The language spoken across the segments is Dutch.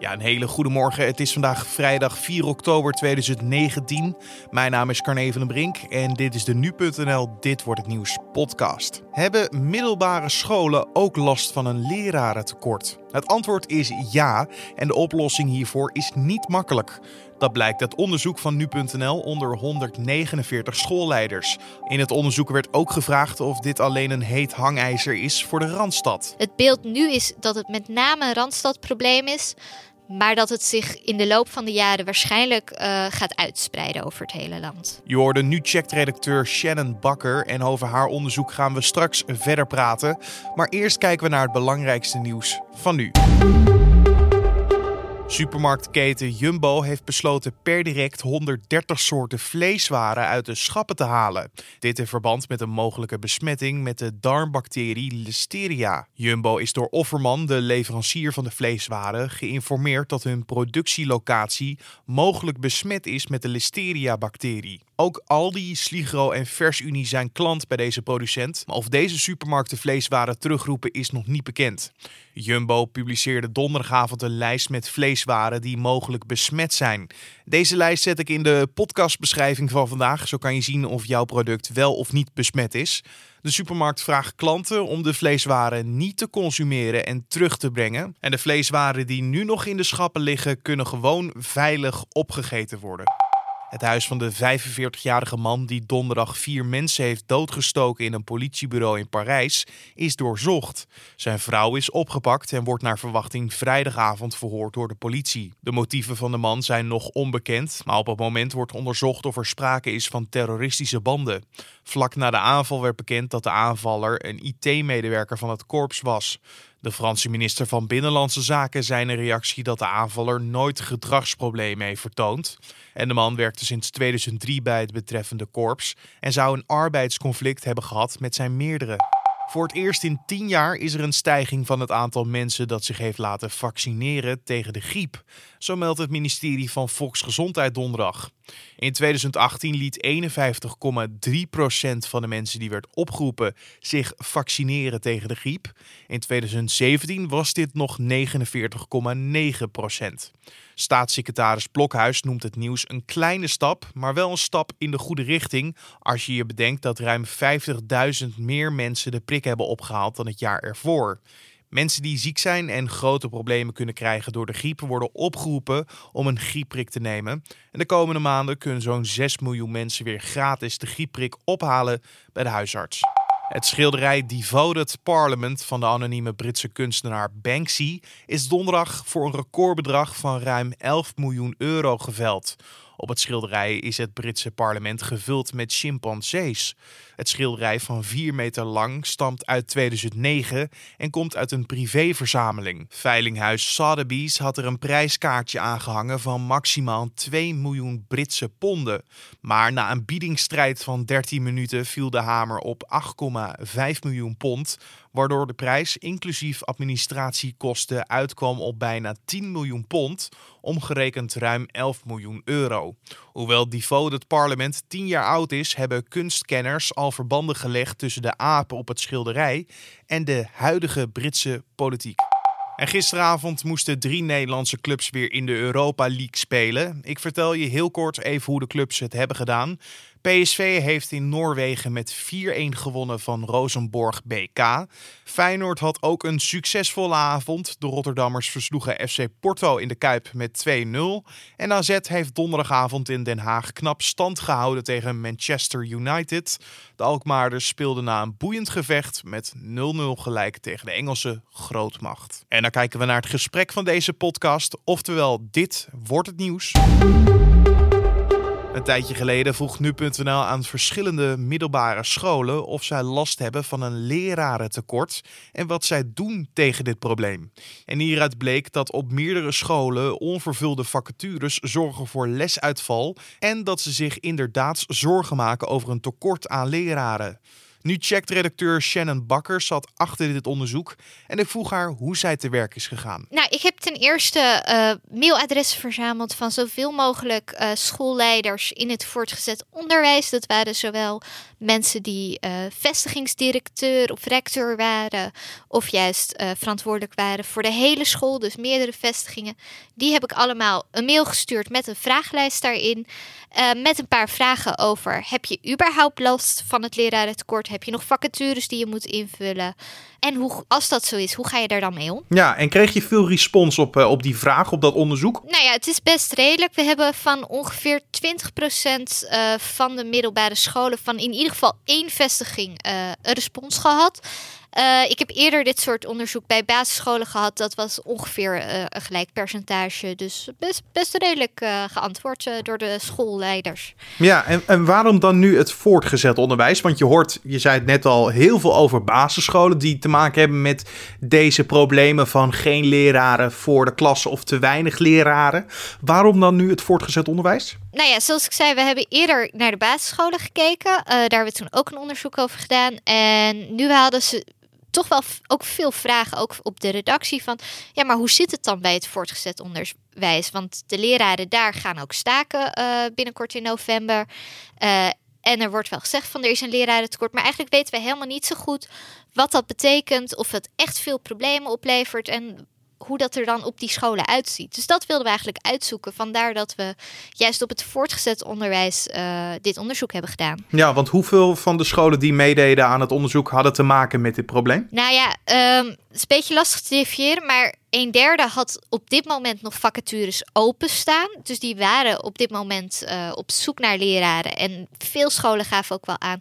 Ja, een hele goede morgen. Het is vandaag vrijdag 4 oktober 2019. Mijn naam is Carne van den Brink en dit is de Nu.nl Dit Wordt Het Nieuws podcast. Hebben middelbare scholen ook last van een lerarentekort? Het antwoord is ja en de oplossing hiervoor is niet makkelijk. Dat blijkt uit onderzoek van nu.nl onder 149 schoolleiders. In het onderzoek werd ook gevraagd of dit alleen een heet hangijzer is voor de Randstad. Het beeld nu is dat het met name een Randstadprobleem is, maar dat het zich in de loop van de jaren waarschijnlijk uh, gaat uitspreiden over het hele land. Je hoorde nu checkt redacteur Shannon Bakker en over haar onderzoek gaan we straks verder praten. Maar eerst kijken we naar het belangrijkste nieuws van nu. Supermarktketen Jumbo heeft besloten per direct 130 soorten vleeswaren uit de schappen te halen. Dit in verband met een mogelijke besmetting met de darmbacterie Listeria. Jumbo is door Offerman, de leverancier van de vleeswaren, geïnformeerd dat hun productielocatie mogelijk besmet is met de Listeria-bacterie. Ook Aldi, Sligro en VersUnie zijn klant bij deze producent, maar of deze supermarkten vleeswaren terugroepen is nog niet bekend. Jumbo publiceerde donderdagavond een lijst met vleeswaren die mogelijk besmet zijn. Deze lijst zet ik in de podcastbeschrijving van vandaag, zo kan je zien of jouw product wel of niet besmet is. De supermarkt vraagt klanten om de vleeswaren niet te consumeren en terug te brengen. En de vleeswaren die nu nog in de schappen liggen, kunnen gewoon veilig opgegeten worden. Het huis van de 45-jarige man die donderdag vier mensen heeft doodgestoken in een politiebureau in Parijs is doorzocht. Zijn vrouw is opgepakt en wordt naar verwachting vrijdagavond verhoord door de politie. De motieven van de man zijn nog onbekend, maar op het moment wordt onderzocht of er sprake is van terroristische banden. Vlak na de aanval werd bekend dat de aanvaller een IT-medewerker van het korps was. De Franse minister van Binnenlandse Zaken zei in een reactie dat de aanvaller nooit gedragsproblemen heeft vertoond. En de man werkte sinds 2003 bij het betreffende korps en zou een arbeidsconflict hebben gehad met zijn meerdere. Voor het eerst in 10 jaar is er een stijging van het aantal mensen dat zich heeft laten vaccineren tegen de griep. Zo meldt het ministerie van Volksgezondheid donderdag. In 2018 liet 51,3% van de mensen die werd opgeroepen zich vaccineren tegen de griep. In 2017 was dit nog 49,9%. Staatssecretaris Blokhuis noemt het nieuws een kleine stap, maar wel een stap in de goede richting als je je bedenkt dat ruim 50.000 meer mensen de prik hebben opgehaald dan het jaar ervoor. Mensen die ziek zijn en grote problemen kunnen krijgen door de griep worden opgeroepen om een griepprik te nemen. En de komende maanden kunnen zo'n 6 miljoen mensen weer gratis de griepprik ophalen bij de huisarts. Het schilderij Devoted Parliament van de anonieme Britse kunstenaar Banksy is donderdag voor een recordbedrag van ruim 11 miljoen euro geveld. Op het schilderij is het Britse parlement gevuld met chimpansees. Het schilderij van 4 meter lang stamt uit 2009 en komt uit een privéverzameling. Veilinghuis Sotheby's had er een prijskaartje aangehangen van maximaal 2 miljoen Britse ponden. Maar na een biedingsstrijd van 13 minuten viel de hamer op 8,5 miljoen pond, waardoor de prijs inclusief administratiekosten uitkwam op bijna 10 miljoen pond, omgerekend ruim 11 miljoen euro. Hoewel Devoted Parliament 10 jaar oud is, hebben kunstkenners al verbanden gelegd tussen de apen op het schilderij en de huidige Britse politiek. En gisteravond moesten drie Nederlandse clubs weer in de Europa League spelen. Ik vertel je heel kort even hoe de clubs het hebben gedaan. PSV heeft in Noorwegen met 4-1 gewonnen van Rosenborg BK. Feyenoord had ook een succesvolle avond. De Rotterdammers versloegen FC Porto in de Kuip met 2-0. En AZ heeft donderdagavond in Den Haag knap stand gehouden tegen Manchester United. De Alkmaarders speelden na een boeiend gevecht met 0-0 gelijk tegen de Engelse grootmacht. En dan kijken we naar het gesprek van deze podcast. Oftewel, dit wordt het nieuws. Een tijdje geleden vroeg nu.nl aan verschillende middelbare scholen of zij last hebben van een lerarentekort en wat zij doen tegen dit probleem. En hieruit bleek dat op meerdere scholen onvervulde vacatures zorgen voor lesuitval en dat ze zich inderdaad zorgen maken over een tekort aan leraren. Nu checkt redacteur Shannon Bakker zat achter dit onderzoek en ik vroeg haar hoe zij te werk is gegaan. Nou, ik heb ten eerste uh, mailadressen verzameld van zoveel mogelijk uh, schoolleiders in het voortgezet onderwijs. Dat waren zowel mensen die uh, vestigingsdirecteur of rector waren, of juist verantwoordelijk waren voor de hele school, dus meerdere vestigingen. Die heb ik allemaal een mail gestuurd met een vragenlijst daarin. met een paar vragen over: heb je überhaupt last van het lerarentekort? Heb je nog vacatures die je moet invullen? En hoe, als dat zo is, hoe ga je daar dan mee om? Ja, en kreeg je veel respons op, uh, op die vraag, op dat onderzoek? Nou ja, het is best redelijk. We hebben van ongeveer 20% uh, eh, van de middelbare scholen, van in ieder geval één vestiging, uh, een respons gehad. Uh, ik heb eerder dit soort onderzoek bij basisscholen gehad. Dat was ongeveer uh, een gelijk percentage. Dus best, best redelijk uh, geantwoord door de schoolleiders. Ja, en, en waarom dan nu het voortgezet onderwijs? Want je hoort, je zei het net al, heel veel over basisscholen die te maken hebben met deze problemen van geen leraren voor de klas of te weinig leraren. Waarom dan nu het voortgezet onderwijs? Nou ja, zoals ik zei, we hebben eerder naar de basisscholen gekeken. daar hebben we toen ook een onderzoek over gedaan. En nu hadden ze toch wel ook veel vragen, ook op de redactie van, ja, maar hoe zit het dan bij het voortgezet onderwijs? Want de leraren daar gaan ook staken uh, binnenkort in november. Uh, en er wordt wel gezegd van er is een lerarentekort, maar eigenlijk weten we helemaal niet zo goed wat dat betekent, of het echt veel problemen oplevert en hoe dat er dan op die scholen uitziet. Dus dat wilden we eigenlijk uitzoeken. Vandaar dat we juist op het voortgezet onderwijs uh, dit onderzoek hebben gedaan. Ja, want hoeveel van de scholen die meededen aan het onderzoek hadden te maken met dit probleem? Nou ja, um, het is een beetje lastig te definiëren, maar een derde had op dit moment nog vacatures openstaan. Dus die waren op dit moment uh, op zoek naar leraren. En veel scholen gaven ook wel aan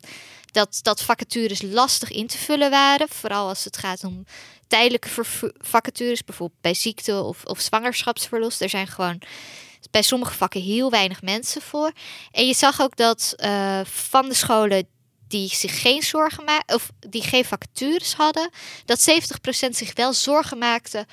dat, dat vacatures lastig in te vullen waren. Vooral als het gaat om tijdelijke vacatures, bijvoorbeeld bij ziekte of, of zwangerschapsverlof. Er zijn gewoon bij sommige vakken heel weinig mensen voor. En je zag ook dat uh, van de scholen die zich geen zorgen maakten, of die geen vacatures hadden, dat 70% zich wel zorgen maakten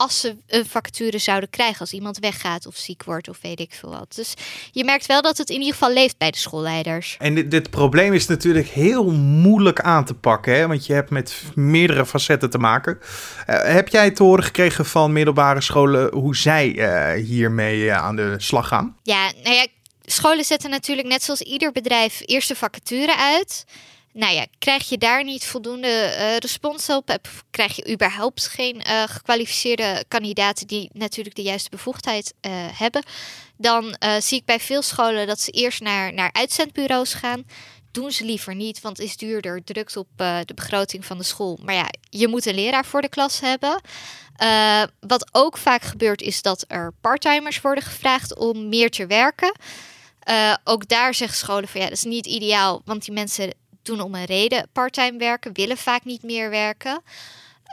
als ze een vacature zouden krijgen als iemand weggaat of ziek wordt of weet ik veel wat. Dus je merkt wel dat het in ieder geval leeft bij de schoolleiders. En dit, dit probleem is natuurlijk heel moeilijk aan te pakken, hè? want je hebt met meerdere facetten te maken. Uh, heb jij te horen gekregen van middelbare scholen hoe zij uh, hiermee uh, aan de slag gaan? Ja, nou ja, scholen zetten natuurlijk net zoals ieder bedrijf eerst de vacature uit. Nou ja, krijg je daar niet voldoende uh, respons op, krijg je überhaupt geen uh, gekwalificeerde kandidaten die natuurlijk de juiste bevoegdheid uh, hebben, dan zie ik bij veel scholen dat ze eerst naar, naar uitzendbureaus gaan. Doen ze liever niet, want het is duurder, drukt op de begroting van de school. Maar ja, je moet een leraar voor de klas hebben. wat ook vaak gebeurt, is dat er parttimers worden gevraagd om meer te werken. ook daar zeggen scholen van ja, dat is niet ideaal, want die mensen doen om een reden parttime werken, willen vaak niet meer werken,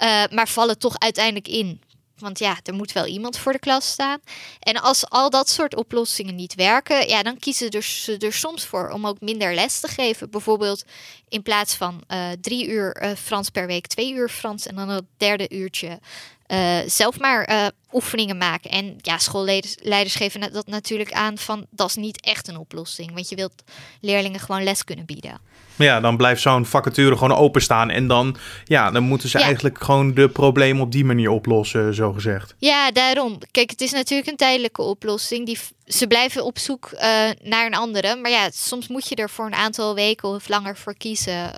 uh, maar vallen toch uiteindelijk in. Want ja, er moet wel iemand voor de klas staan. En als al dat soort oplossingen niet werken, ja, dan kiezen ze er soms voor om ook minder les te geven. Bijvoorbeeld in plaats van uh, drie uur uh, Frans per week, twee uur Frans en dan het derde uurtje uh, zelf maar oefeningen maken. En ja, schoolleiders geven dat natuurlijk aan van dat is niet echt een oplossing. Want je wilt leerlingen gewoon les kunnen bieden. Ja, dan blijft zo'n vacature gewoon openstaan. En dan, ja, dan moeten ze eigenlijk gewoon de problemen op die manier oplossen, zo gezegd. Ja, daarom. Kijk, het is natuurlijk een tijdelijke oplossing. Die, ze blijven op zoek uh, naar een andere. Maar ja, soms moet je er voor een aantal weken of langer voor kiezen.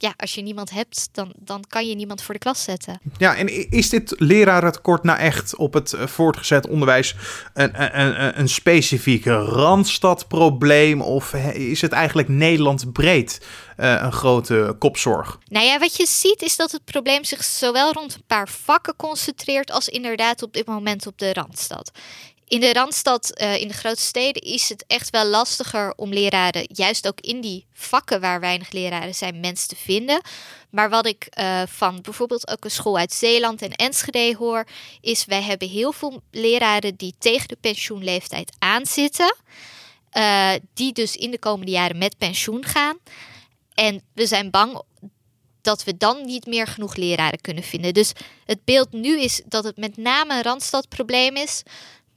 Ja, als je niemand hebt, dan, dan kan je niemand voor de klas zetten. Ja, en is dit lerarentekort nou echt op het eh, voortgezet onderwijs een, een, een, een specifieke Randstadprobleem? Of is het eigenlijk Nederland breed uh, een grote kopzorg? Nou ja, wat je ziet is dat het probleem zich zowel rond een paar vakken concentreert als inderdaad op dit moment op de Randstad. In de Randstad, uh, in de grote steden, is het echt wel lastiger om leraren, juist ook in die vakken waar weinig leraren zijn, mensen te vinden. Maar wat ik uh, van bijvoorbeeld ook een school uit Zeeland en Enschede hoor, is wij hebben heel veel leraren die tegen de pensioenleeftijd aanzitten. Uh, die dus in de komende jaren met pensioen gaan. En we zijn bang dat we dan niet meer genoeg leraren kunnen vinden. Dus het beeld nu is dat het met name een Randstadprobleem is.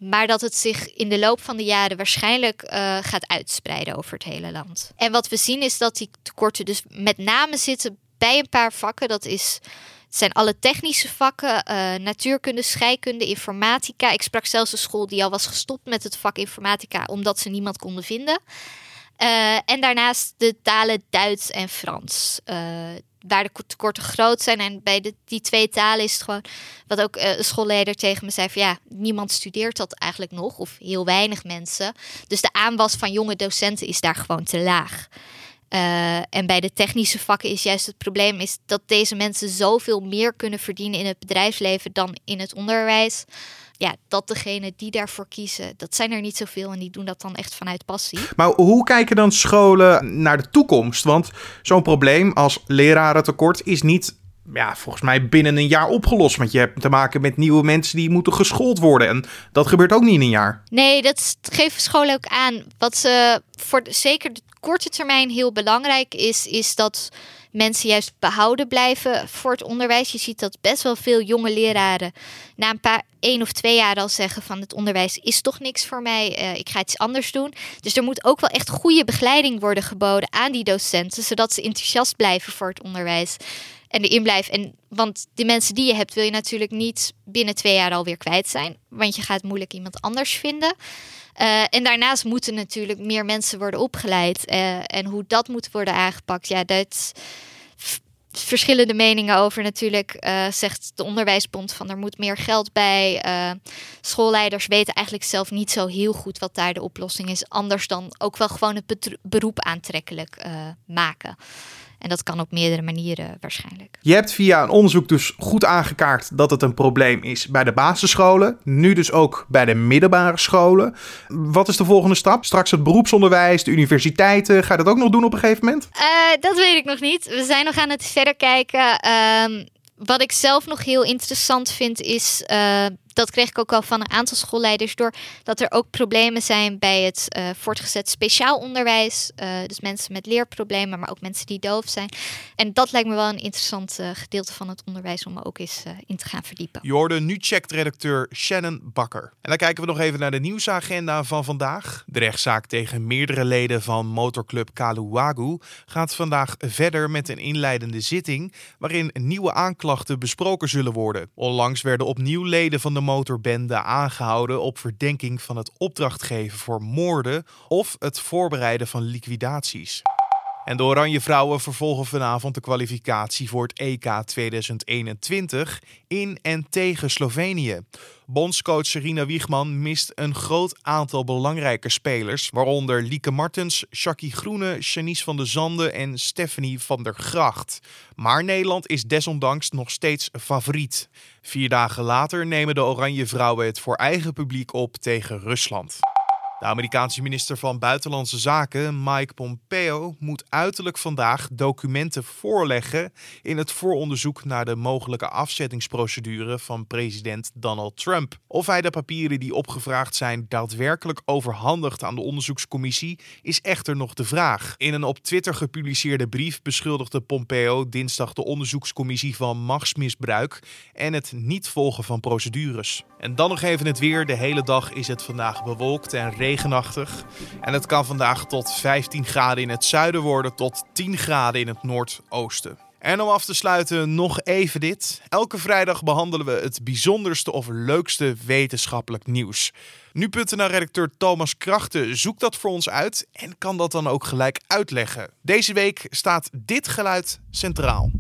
Maar dat het zich in de loop van de jaren waarschijnlijk uh, gaat uitspreiden over het hele land. En wat we zien is dat die tekorten dus met name zitten bij een paar vakken. Dat is het zijn alle technische vakken, uh, natuurkunde, scheikunde, informatica. Ik sprak zelfs een school die al was gestopt met het vak informatica omdat ze niemand konden vinden. Uh, en daarnaast de talen Duits en Frans. Waar de tekorten groot zijn. En bij de, die twee talen is het gewoon, wat ook uh, een schoolleider tegen me zei, van ja, niemand studeert dat eigenlijk nog, of heel weinig mensen. Dus de aanwas van jonge docenten is daar gewoon te laag. Uh, en bij de technische vakken is juist het probleem is dat deze mensen zoveel meer kunnen verdienen in het bedrijfsleven dan in het onderwijs. Ja, dat degene die daarvoor kiezen, dat zijn er niet zoveel en die doen dat dan echt vanuit passie. Maar hoe kijken dan scholen naar de toekomst? Want zo'n probleem als lerarentekort is niet ja, volgens mij binnen een jaar opgelost. Want je hebt te maken met nieuwe mensen die moeten geschoold worden. En dat gebeurt ook niet in een jaar. Nee, dat geven scholen ook aan. Wat ze voor de, zeker de korte termijn heel belangrijk is, is dat mensen juist behouden blijven voor het onderwijs. Je ziet dat best wel veel jonge leraren na een paar één of twee jaar al zeggen van het onderwijs is toch niks voor mij. Uh, ik ga iets anders doen. Dus er moet ook wel echt goede begeleiding worden geboden aan die docenten, zodat ze enthousiast blijven voor het onderwijs en erin blijven. En, want die mensen die je hebt, wil je natuurlijk niet binnen twee jaar alweer kwijt zijn. Want je gaat moeilijk iemand anders vinden. Uh, en daarnaast moeten natuurlijk meer mensen worden opgeleid. Uh, en hoe dat moet worden aangepakt, ja, dat verschillende meningen over natuurlijk. Uh, zegt de Onderwijsbond van er moet meer geld bij. schoolleiders weten eigenlijk zelf niet zo heel goed wat daar de oplossing is. Anders dan ook wel gewoon het beroep aantrekkelijk maken. En dat kan op meerdere manieren waarschijnlijk. Je hebt via een onderzoek dus goed aangekaart dat het een probleem is bij de basisscholen. Nu dus ook bij de middelbare scholen. Wat is de volgende stap? Straks het beroepsonderwijs, de universiteiten. Ga je dat ook nog doen op een gegeven moment? Uh, dat weet ik nog niet. We zijn nog aan het verder kijken. Uh, wat ik zelf nog heel interessant vind is uh, dat kreeg ik ook al van een aantal schoolleiders door. Dat er ook problemen zijn bij het uh, voortgezet speciaal onderwijs. Uh, dus mensen met leerproblemen, maar ook mensen die doof zijn. En dat lijkt me wel een interessant uh, gedeelte van het onderwijs om ook eens in te gaan verdiepen. Je nu checkt redacteur Shannon Bakker. En dan kijken we nog even naar de nieuwsagenda van vandaag. De rechtszaak tegen meerdere leden van motorclub Kaluwagu gaat vandaag verder met een inleidende zitting waarin nieuwe aanklachten besproken zullen worden. Onlangs werden opnieuw leden van de motorbende aangehouden op verdenking van het opdrachtgeven voor moorden of het voorbereiden van liquidaties. En de Oranje Vrouwen vervolgen vanavond de kwalificatie voor het EK 2021 in en tegen Slovenië. Bondscoach Serena Wiegman mist een groot aantal belangrijke spelers, waaronder Lieke Martens, Shaki Groene, Janice van de Zanden en Stephanie van der Gracht. Maar Nederland is desondanks nog steeds favoriet. Vier dagen later nemen de Oranje Vrouwen het voor eigen publiek op tegen Rusland. De Amerikaanse minister van Buitenlandse Zaken, Mike Pompeo, moet uiterlijk vandaag documenten voorleggen in het vooronderzoek naar de mogelijke afzettingsprocedure van president Donald Trump. Of hij de papieren die opgevraagd zijn daadwerkelijk overhandigt aan de onderzoekscommissie, is echter nog de vraag. In een op Twitter gepubliceerde brief beschuldigde Pompeo dinsdag de onderzoekscommissie van machtsmisbruik en het niet volgen van procedures. En dan nog even het weer. De hele dag is het vandaag bewolkt en regenachtig. En het kan vandaag tot 15 graden in het zuiden worden, tot 10 graden in het noordoosten. En om af te sluiten nog even dit. Elke vrijdag behandelen we het bijzonderste of leukste wetenschappelijk nieuws. Nu.nl redacteur Thomas Krachten zoekt dat voor ons uit en kan dat dan ook gelijk uitleggen. Deze week staat dit geluid centraal.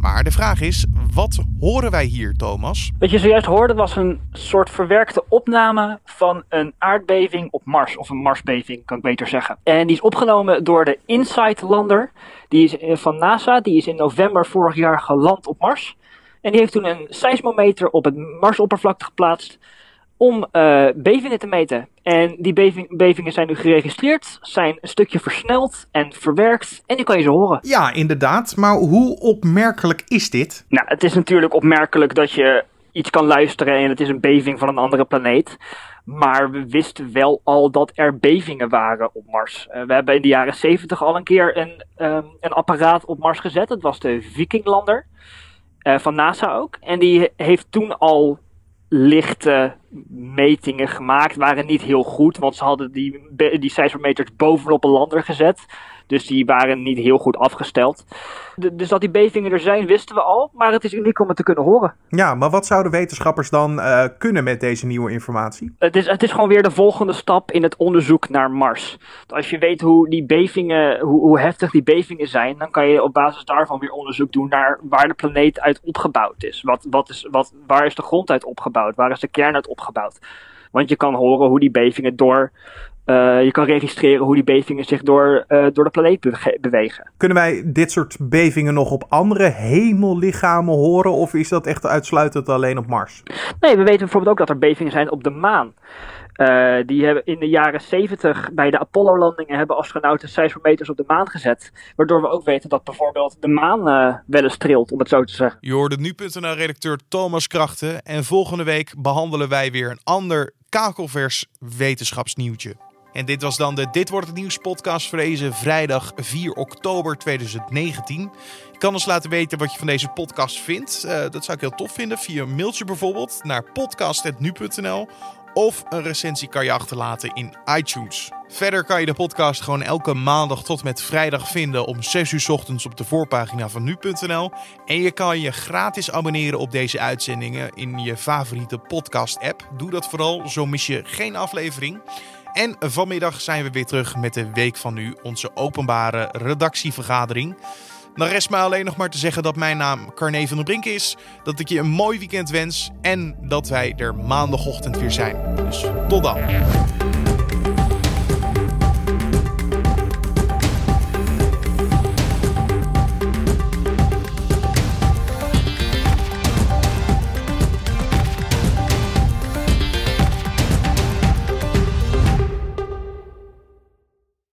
Maar de vraag is, wat horen wij hier, Thomas? Wat je zojuist hoorde was een soort verwerkte opname van een aardbeving op Mars. Of een Marsbeving, kan ik beter zeggen. En die is opgenomen door de InSight lander. Die is eh, van NASA. Die is in november vorig jaar geland op Mars. En die heeft toen een seismometer op het Marsoppervlakte geplaatst om uh, bevingen te meten. En die beving, bevingen zijn nu geregistreerd, zijn een stukje versneld en verwerkt en die kan je ze horen. Ja, inderdaad. Maar hoe opmerkelijk is dit? Nou, het is natuurlijk opmerkelijk dat je iets kan luisteren en het is een beving van een andere planeet. Maar we wisten wel al dat er bevingen waren op Mars. Uh, we hebben in de jaren 70 al een keer een, um, een apparaat op Mars gezet. Dat was de Vikinglander. Uh, van NASA ook. En die heeft toen al lichte metingen gemaakt. Waren niet heel goed, want ze hadden die, die seismometers bovenop een lander gezet. Dus die waren niet heel goed afgesteld. dus dat die bevingen er zijn, wisten we al. Maar het is uniek om het te kunnen horen. Ja, maar wat zouden wetenschappers dan uh, kunnen met deze nieuwe informatie? Het is, het is gewoon weer de volgende stap in het onderzoek naar Mars. Als je weet hoe die bevingen, hoe, hoe heftig die bevingen zijn, dan kan je op basis daarvan weer onderzoek doen naar waar de planeet uit opgebouwd is. Wat, wat is wat, waar is de grond uit opgebouwd? Waar is de kern uit opgebouwd? Want je kan horen hoe die bevingen door uh, je kan registreren hoe die bevingen zich door, uh, door de planeet bewegen. Kunnen wij dit soort bevingen nog op andere hemellichamen horen? Of is dat echt uitsluitend alleen op Mars? Nee, we weten bijvoorbeeld ook dat er bevingen zijn op de maan. Uh, die hebben in de jaren 70 bij de Apollo-landingen hebben astronauten seismometers op de maan gezet. Waardoor we ook weten dat bijvoorbeeld de maan uh, wel eens trilt, om het zo te zeggen. Je hoorde nu.nl-redacteur Thomas Krachten. En volgende week behandelen wij weer een ander kakelvers wetenschapsnieuwtje. En dit was dan de Dit wordt het nieuws podcast voor deze vrijdag 4 oktober 2019. Je kan ons laten weten wat je van deze podcast vindt. Uh, dat zou ik heel tof vinden via een mailtje bijvoorbeeld naar podcast.nu.nl of een recensie kan je achterlaten in iTunes. Verder kan je de podcast gewoon elke maandag tot met vrijdag vinden om 6 uur ochtends op de voorpagina van nu.nl. En je kan je gratis abonneren op deze uitzendingen in je favoriete podcast-app. Doe dat vooral, zo mis je geen aflevering. En vanmiddag zijn we weer terug met de Week van Nu, onze openbare redactievergadering. Dan rest mij alleen nog maar te zeggen dat mijn naam Carne van der Brink is. Dat ik je een mooi weekend wens. En dat wij er maandagochtend weer zijn. Dus tot dan.